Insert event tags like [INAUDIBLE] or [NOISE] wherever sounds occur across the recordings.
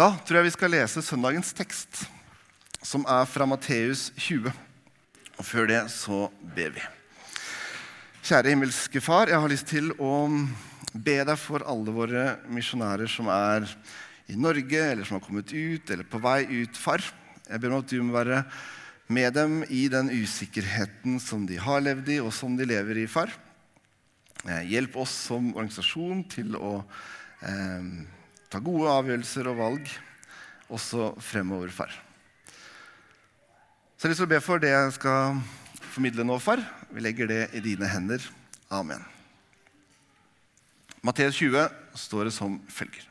Da tror jeg vi skal lese søndagens tekst, som er fra Matteus 20. Og før det så ber vi. Kjære himmelske Far, jeg har lyst til å be deg for alle våre misjonærer som er i Norge, eller som har kommet ut, eller på vei ut, far. Jeg ber om at du må være med dem i den usikkerheten som de har levd i, og som de lever i, far. Eh, hjelp oss som organisasjon til å eh, ta gode avgjørelser og valg også fremover, far. Så jeg har lyst til å be for det jeg skal formidle nå, far. Vi legger det i dine hender. Amen. Matteus 20 står det som følger.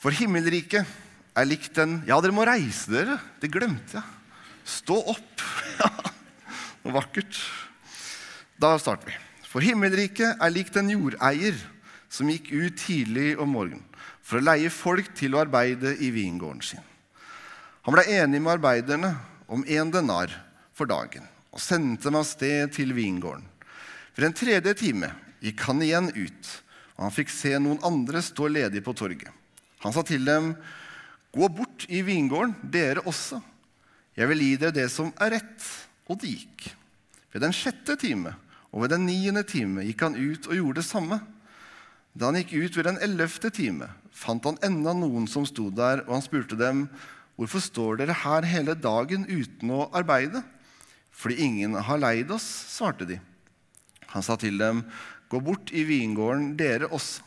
For himmelriket er likt en Ja, dere må reise dere. Det glemte jeg. Stå opp. [LAUGHS] Noe vakkert. Da starter vi. For himmelriket er likt en jordeier som gikk ut tidlig om morgenen for å leie folk til å arbeide i vingården sin. Han ble enig med arbeiderne om én denar for dagen og sendte dem av sted til vingården. For en tredje time gikk han igjen ut, og han fikk se noen andre stå ledige på torget. Han sa til dem, 'Gå bort i vingården, dere også.' 'Jeg vil gi dere det som er rett.' Og de gikk. Ved den sjette time og ved den niende time gikk han ut og gjorde det samme. Da han gikk ut ved den ellevte time, fant han enda noen som sto der, og han spurte dem, 'Hvorfor står dere her hele dagen uten å arbeide?' 'Fordi ingen har leid oss', svarte de. Han sa til dem, 'Gå bort i vingården, dere også.'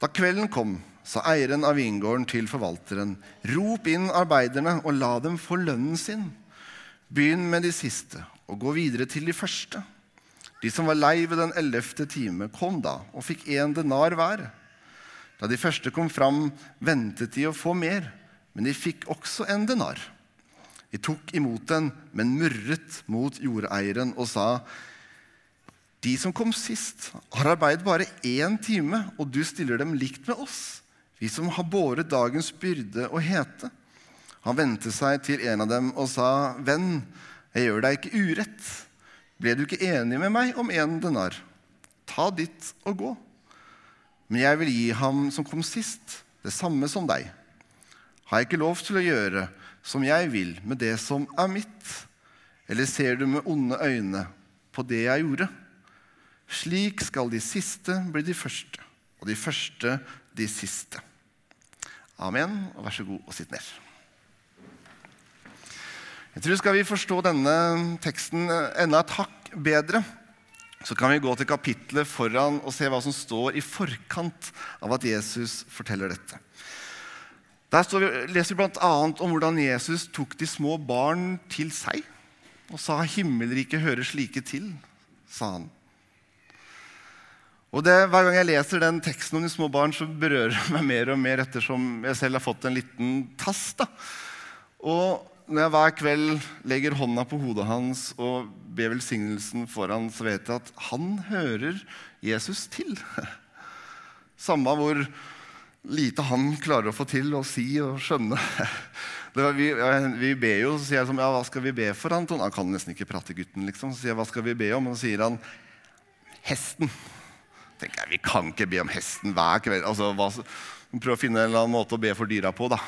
Da kvelden kom, sa eieren av vingården til forvalteren, 'Rop inn arbeiderne og la dem få lønnen sin.' 'Begynn med de siste, og gå videre til de første.' De som var lei ved den ellevte time, kom da og fikk én denar hver. Da de første kom fram, ventet de å få mer, men de fikk også en denar. De tok imot den, men murret mot jordeieren og sa:" De som kom sist, har arbeidet bare én time, og du stiller dem likt med oss, vi som har båret dagens byrde og hete. Han vendte seg til en av dem og sa, Venn, jeg gjør deg ikke urett. Ble du ikke enig med meg om en denar? Ta ditt og gå. Men jeg vil gi ham som kom sist, det samme som deg. Har jeg ikke lov til å gjøre som jeg vil med det som er mitt? Eller ser du med onde øyne på det jeg gjorde? Slik skal de siste bli de første, og de første de siste. Amen. Og vær så god og sitt ned. Jeg tror Skal vi forstå denne teksten enda et hakk bedre, så kan vi gå til kapittelet foran og se hva som står i forkant av at Jesus forteller dette. Der vi, leser vi bl.a. om hvordan Jesus tok de små barn til seg og sa 'Himmelriket hører slike til', sa han. Og det, Hver gang jeg leser den teksten om de små barn, så berører det meg mer og mer ettersom jeg selv har fått en liten tass. da. Og når jeg hver kveld legger hånda på hodet hans og ber velsignelsen for han, så vet jeg at han hører Jesus til. [LAUGHS] Samme hvor lite han klarer å få til å si og skjønne. [LAUGHS] Var, vi, vi, ber jo, så sier jeg som, ja, hva skal vi be for han? Han kan nesten ikke prate, gutten. liksom. Så sier jeg, hva skal vi be om? Og så sier han hesten. tenker jeg, Vi kan ikke be om hesten hver kveld. Altså, hva, Prøv å finne en eller annen måte å be for dyra på, da.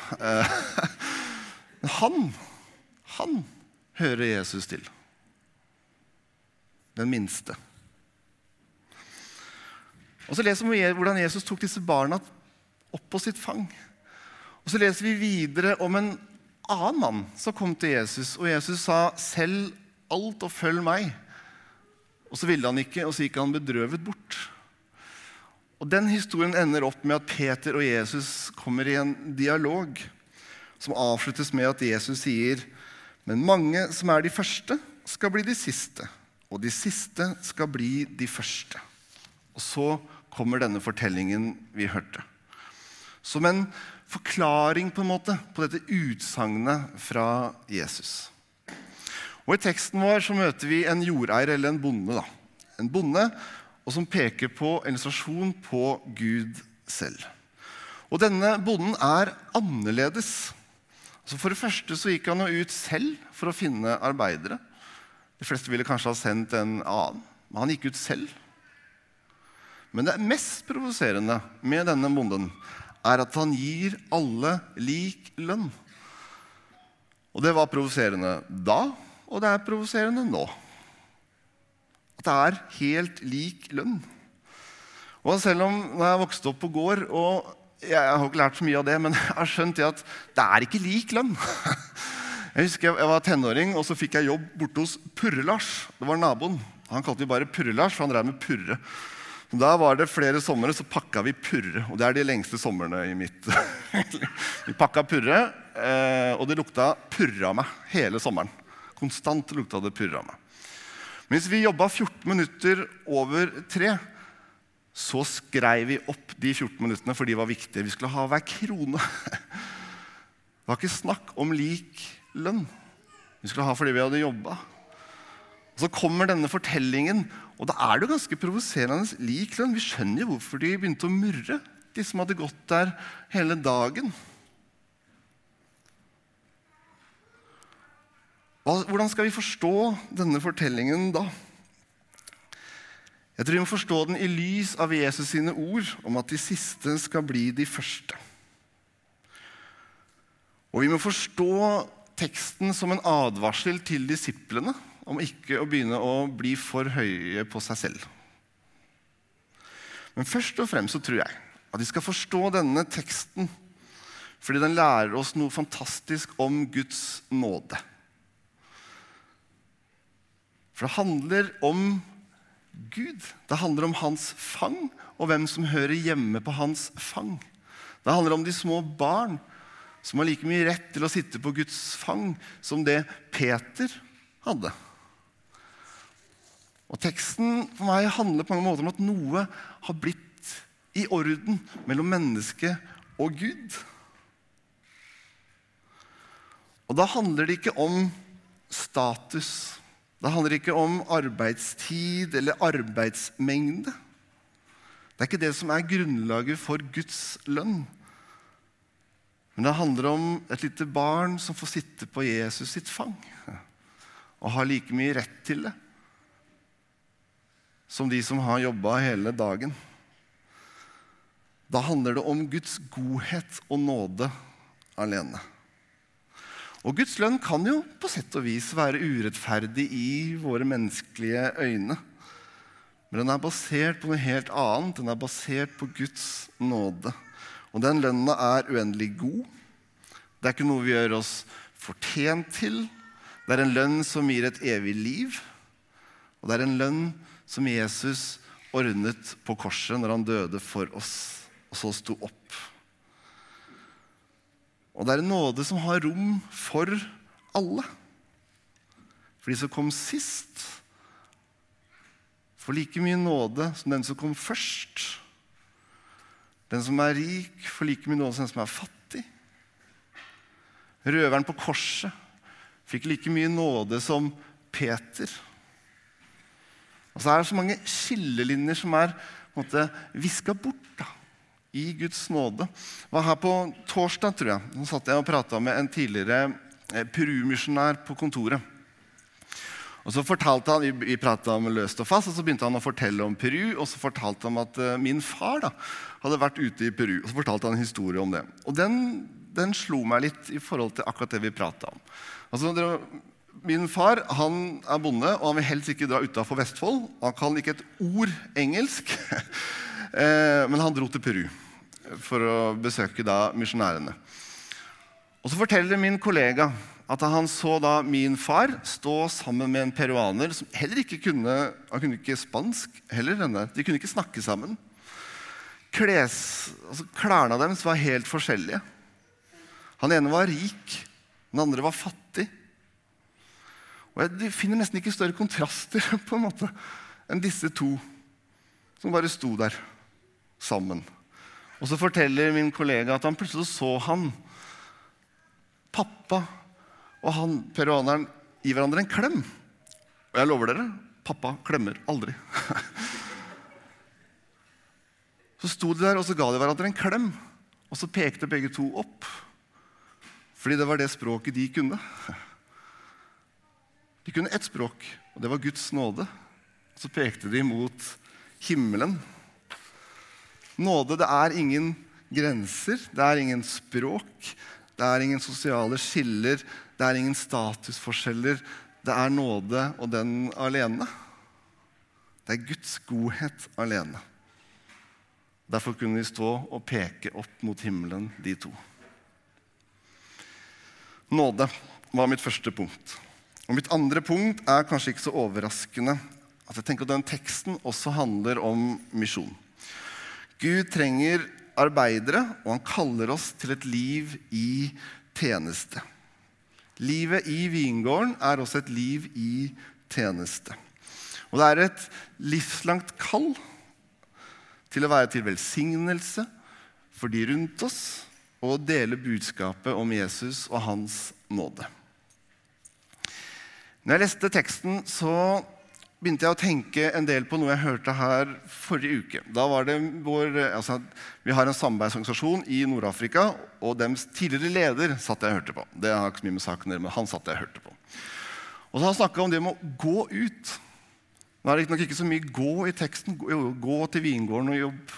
[LAUGHS] Han, han hører Jesus til. Den minste. Og Så leser vi hvordan Jesus tok disse barna opp på sitt fang. Og Så leser vi videre om en annen mann som kom til Jesus, og Jesus sa, 'Selg alt og følg meg.' Og så ville han ikke, og så gikk han bedrøvet bort. Og Den historien ender opp med at Peter og Jesus kommer i en dialog som avsluttes med at Jesus sier, 'Men mange som er de første, skal bli de siste.' 'Og de siste skal bli de første.' Og så kommer denne fortellingen vi hørte. Som en forklaring på, en måte, på dette utsagnet fra Jesus. Og I teksten vår så møter vi en jordeier eller en bonde. Da. En bonde og som peker på en illustrasjon på Gud selv. Og Denne bonden er annerledes. Altså for det første så gikk han ut selv for å finne arbeidere. De fleste ville kanskje ha sendt en annen, men han gikk ut selv. Men det mest provoserende med denne bonden er at han gir alle lik lønn. Og det var provoserende da, og det er provoserende nå. At det er helt lik lønn. Og selv om når jeg vokste opp på gård og jeg, har ikke lært så mye av det, men [LAUGHS] jeg har skjønt at det er ikke lik lønn. [LAUGHS] Jeg husker jeg var tenåring, og så fikk jeg jobb borte hos Purre-Lars. Det var naboen. Han kalte vi bare Purre-Lars, for han drev med purre. Da var det flere somre så pakka vi purre. Og det er de lengste somrene i mitt [LAUGHS] Vi pakka purre, eh, og det lukta purre av meg hele sommeren. Konstant lukta det purre av meg. Mens vi jobba 14 minutter over tre, så skrev vi opp de 14 minuttene, for de var viktige. Vi skulle ha hver krone. Det var ikke snakk om lik lønn. Vi skulle ha fordi vi hadde jobba. Så kommer denne fortellingen, og da er det jo ganske provoserende lik lønn. Vi skjønner jo hvorfor de begynte å murre, de som hadde gått der hele dagen. Hvordan skal vi forstå denne fortellingen da? Jeg tror vi må forstå den i lys av Jesus sine ord om at de siste skal bli de første. Og vi må forstå teksten som en advarsel til disiplene om ikke å begynne å bli for høye på seg selv. Men først og fremst så tror jeg at vi skal forstå denne teksten fordi den lærer oss noe fantastisk om Guds nåde. For det handler om Gud. Det handler om hans fang og hvem som hører hjemme på hans fang. Det handler om de små barn som har like mye rett til å sitte på Guds fang som det Peter hadde. Og Teksten for meg handler på mange måter om at noe har blitt i orden mellom menneske og Gud. Og da handler det ikke om status. Det handler ikke om arbeidstid eller arbeidsmengde. Det er ikke det som er grunnlaget for Guds lønn. Men det handler om et lite barn som får sitte på Jesus sitt fang og har like mye rett til det som de som har jobba hele dagen. Da handler det om Guds godhet og nåde alene. Og Guds lønn kan jo på sett og vis være urettferdig i våre menneskelige øyne. Men den er basert på noe helt annet. Den er basert på Guds nåde. Og den lønna er uendelig god. Det er ikke noe vi gjør oss fortjent til. Det er en lønn som gir et evig liv. Og det er en lønn som Jesus ordnet på korset når han døde for oss, og så sto opp. Og det er en nåde som har rom for alle. For de som kom sist, får like mye nåde som den som kom først. Den som er rik, får like mye nåde som den som er fattig. Røveren på korset fikk like mye nåde som Peter. Og så er det så mange skillelinjer som er viska bort. I Guds nåde. var her på torsdag, tror jeg. Nå satt jeg og prata med en tidligere eh, Peru-misjonær på kontoret. Og så fortalte han, Vi prata om løst og fast, og så begynte han å fortelle om Peru. Og så fortalte han at uh, min far da, hadde vært ute i Peru. Og så fortalte han en historie om det. Og den, den slo meg litt i forhold til akkurat det vi prata om. Altså, min far han er bonde, og han vil helst ikke dra utafor Vestfold. Han kan ikke et ord engelsk. [LAUGHS] Eh, men han dro til Peru for å besøke da misjonærene. Og Så forteller min kollega at han så da min far stå sammen med en peruaner som heller ikke kunne han kunne ikke spansk. heller De kunne ikke snakke sammen. Kles, altså Klærne deres var helt forskjellige. Han ene var rik, den andre var fattig. Og jeg finner nesten ikke større kontraster [LAUGHS] på en måte enn disse to som bare sto der sammen. Og så forteller min kollega at han plutselig så han pappa og han peruaneren gi hverandre en klem. Og jeg lover dere pappa klemmer aldri. [LAUGHS] så sto de der og så ga de hverandre en klem, og så pekte begge to opp. Fordi det var det språket de kunne. De kunne ett språk, og det var Guds nåde. Så pekte de mot himmelen. Nåde det er ingen grenser, det er ingen språk, det er ingen sosiale skiller, det er ingen statusforskjeller. Det er nåde og den alene. Det er Guds godhet alene. Derfor kunne vi stå og peke opp mot himmelen, de to. Nåde var mitt første punkt. Og Mitt andre punkt er kanskje ikke så overraskende. at jeg tenker at Den teksten også handler om misjon. Gud trenger arbeidere, og han kaller oss til et liv i tjeneste. Livet i vingården er også et liv i tjeneste. Og det er et livslangt kall til å være til velsignelse for de rundt oss og dele budskapet om Jesus og hans nåde. Når jeg leste teksten, så begynte jeg å tenke en del på noe jeg hørte her forrige uke. Da var det vår, altså, Vi har en samarbeidsorganisasjon i Nord-Afrika, og deres tidligere leder satt jeg og hørte på. Det har ikke så mye med saken men han satt jeg og hørte på. Og så har Han snakka om det med å gå ut. Nå er det nok ikke så mye 'gå' i teksten. Gå, gå til vingården og jobb.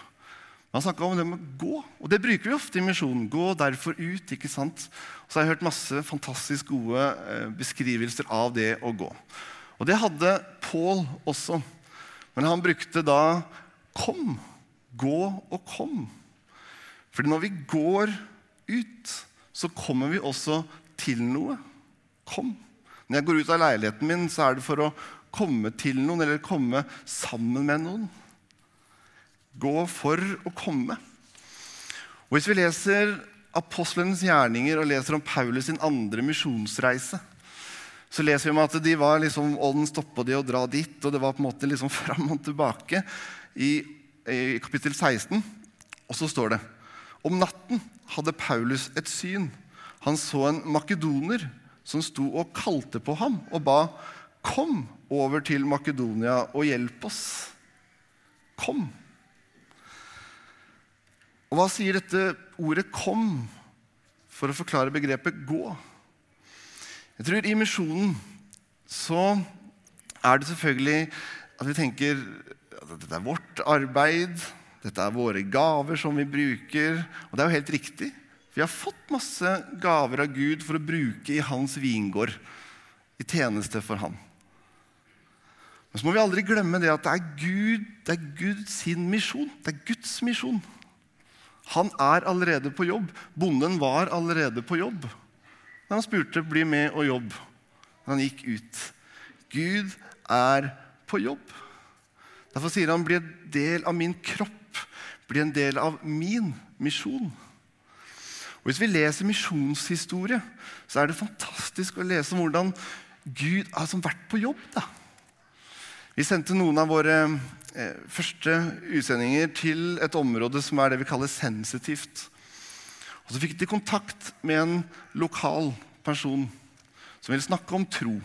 Men Han snakka om det med å gå, og det bruker vi ofte i misjonen. Gå derfor ut. ikke sant? Og så har jeg hørt masse fantastisk gode eh, beskrivelser av det å gå. Og det hadde Paul også. Men han brukte da 'kom'. Gå og kom. Fordi når vi går ut, så kommer vi også til noe. Kom. Når jeg går ut av leiligheten min, så er det for å komme til noen eller komme sammen med noen. Gå for å komme. Og Hvis vi leser apostlenes gjerninger og leser om Paulus sin andre misjonsreise, så leser vi om at de var liksom, ånden stoppa de å dra dit, og det var på en måte liksom [LAUGHS] fram og tilbake i, i kapittel 16. Og så står det om natten hadde Paulus et syn. Han så en makedoner som sto og kalte på ham og ba, 'Kom over til Makedonia og hjelp oss.' Kom. Og hva sier dette ordet 'kom' for å forklare begrepet 'gå'? Jeg tror I misjonen så er det selvfølgelig at vi tenker at dette er vårt arbeid, dette er våre gaver som vi bruker. Og det er jo helt riktig. Vi har fått masse gaver av Gud for å bruke i hans vingård, i tjeneste for han. Men så må vi aldri glemme det at det er Gud, det er Guds misjon. Det er Guds misjon. Han er allerede på jobb. Bonden var allerede på jobb da han spurte 'bli med og jobb'. Han gikk ut. Gud er på jobb. Derfor sier han 'bli en del av min kropp', 'bli en del av min misjon'. Og Hvis vi leser misjonshistorie, så er det fantastisk å lese om hvordan Gud har altså vært på jobb. da. Vi sendte noen av våre eh, første utsendinger til et område som er det vi kaller sensitivt. Og Så fikk de kontakt med en lokal person som ville snakke om tro,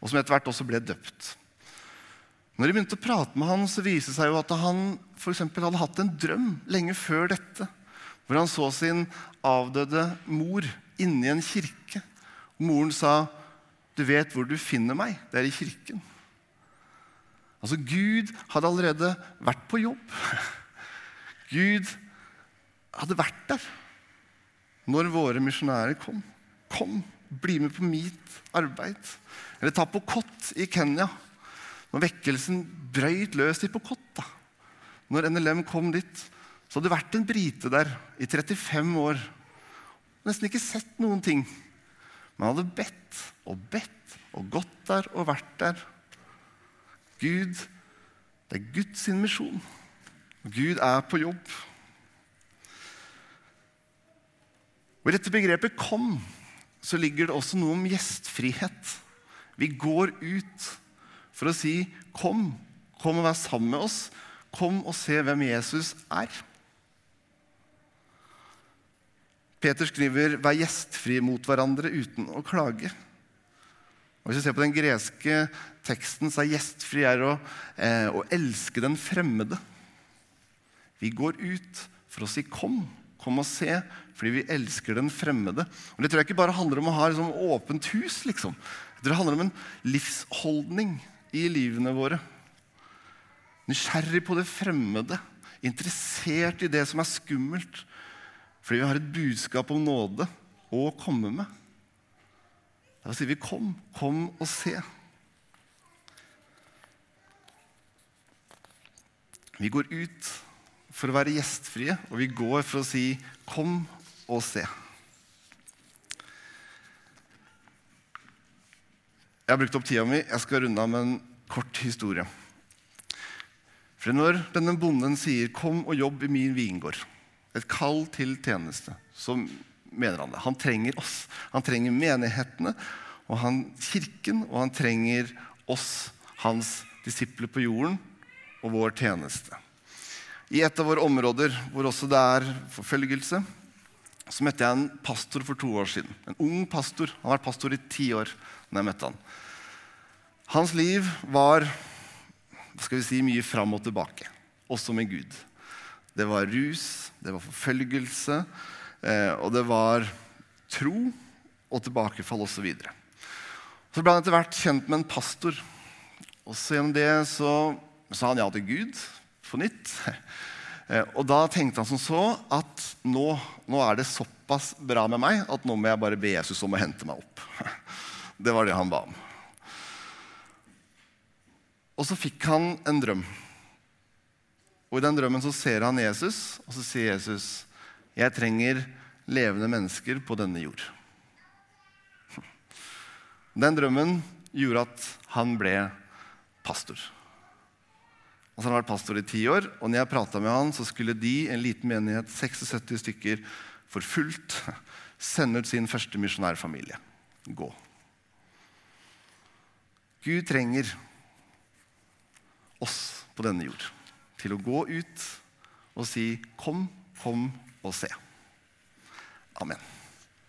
og som etter hvert også ble døpt. Når de begynte å prate med han, så viste det seg jo at han for hadde hatt en drøm lenge før dette, hvor han så sin avdøde mor inni en kirke. Moren sa, 'Du vet hvor du finner meg. Det er i kirken.' Altså, Gud hadde allerede vært på jobb. [LAUGHS] Gud hadde vært der når våre misjonærer kom. Kom, bli med på mitt arbeid. Eller ta på kott i Kenya. Når vekkelsen brøyt løs i Pokot, da. når NLM kom dit, så hadde det vært en brite der i 35 år. Nesten ikke sett noen ting. Men hadde bedt og bedt og gått der og vært der. Gud, det er Guds misjon. Gud er på jobb. Og I dette begrepet 'kom' så ligger det også noe om gjestfrihet. Vi går ut for å si 'kom'. Kom og vær sammen med oss. Kom og se hvem Jesus er. Peter skriver 'vær gjestfrie mot hverandre uten å klage'. Og hvis vi ser på den greske teksten, så er gjestfri er å, eh, å elske den fremmede. Vi går ut for å si 'kom'. Kom og se, fordi vi elsker den fremmede. Og Det tror jeg ikke bare handler om å ha liksom åpent hus. liksom. Jeg tror Det handler om en livsholdning i livene våre. Nysgjerrig på det fremmede. interessert i det som er skummelt, fordi vi har et budskap om nåde å komme med. Da sier vi 'kom, kom og se'. Vi går ut for å være gjestfrie, og vi går for å si 'kom og se'. Jeg har brukt opp tida mi. Jeg skal runde av med en kort historie. For når denne bonden sier 'kom og jobb i min vingård', et kall til tjeneste, så mener han det. Han trenger oss. Han trenger menighetene og han, kirken, og han trenger oss, hans disipler på jorden, og vår tjeneste. I et av våre områder hvor også det er forfølgelse, så møtte jeg en pastor for to år siden. En ung pastor. Han har vært pastor i ti år. når jeg møtte han. Hans liv var skal vi si, mye fram og tilbake, også med Gud. Det var rus, det var forfølgelse, eh, og det var tro og tilbakefall osv. Så, så ble han etter hvert kjent med en pastor. Og så gjennom det så sa han ja til Gud på nytt. Eh, og da tenkte han som så at nå, nå, er det såpass bra med meg at nå må jeg bare be Jesus om å hente meg opp. [LAUGHS] Det var det han ba om. Og så fikk han en drøm. Og I den drømmen så ser han Jesus, og så sier Jesus, 'Jeg trenger levende mennesker på denne jord'. [LAUGHS] Den drømmen gjorde at han ble pastor. Så har han vært pastor i ti år, og når jeg prata med han, så skulle de, en liten menighet, 76 stykker, for fullt [LAUGHS] sende ut sin første misjonærfamilie. Gå. Gud trenger oss på denne jord til å gå ut og si 'Kom, kom og se'. Amen.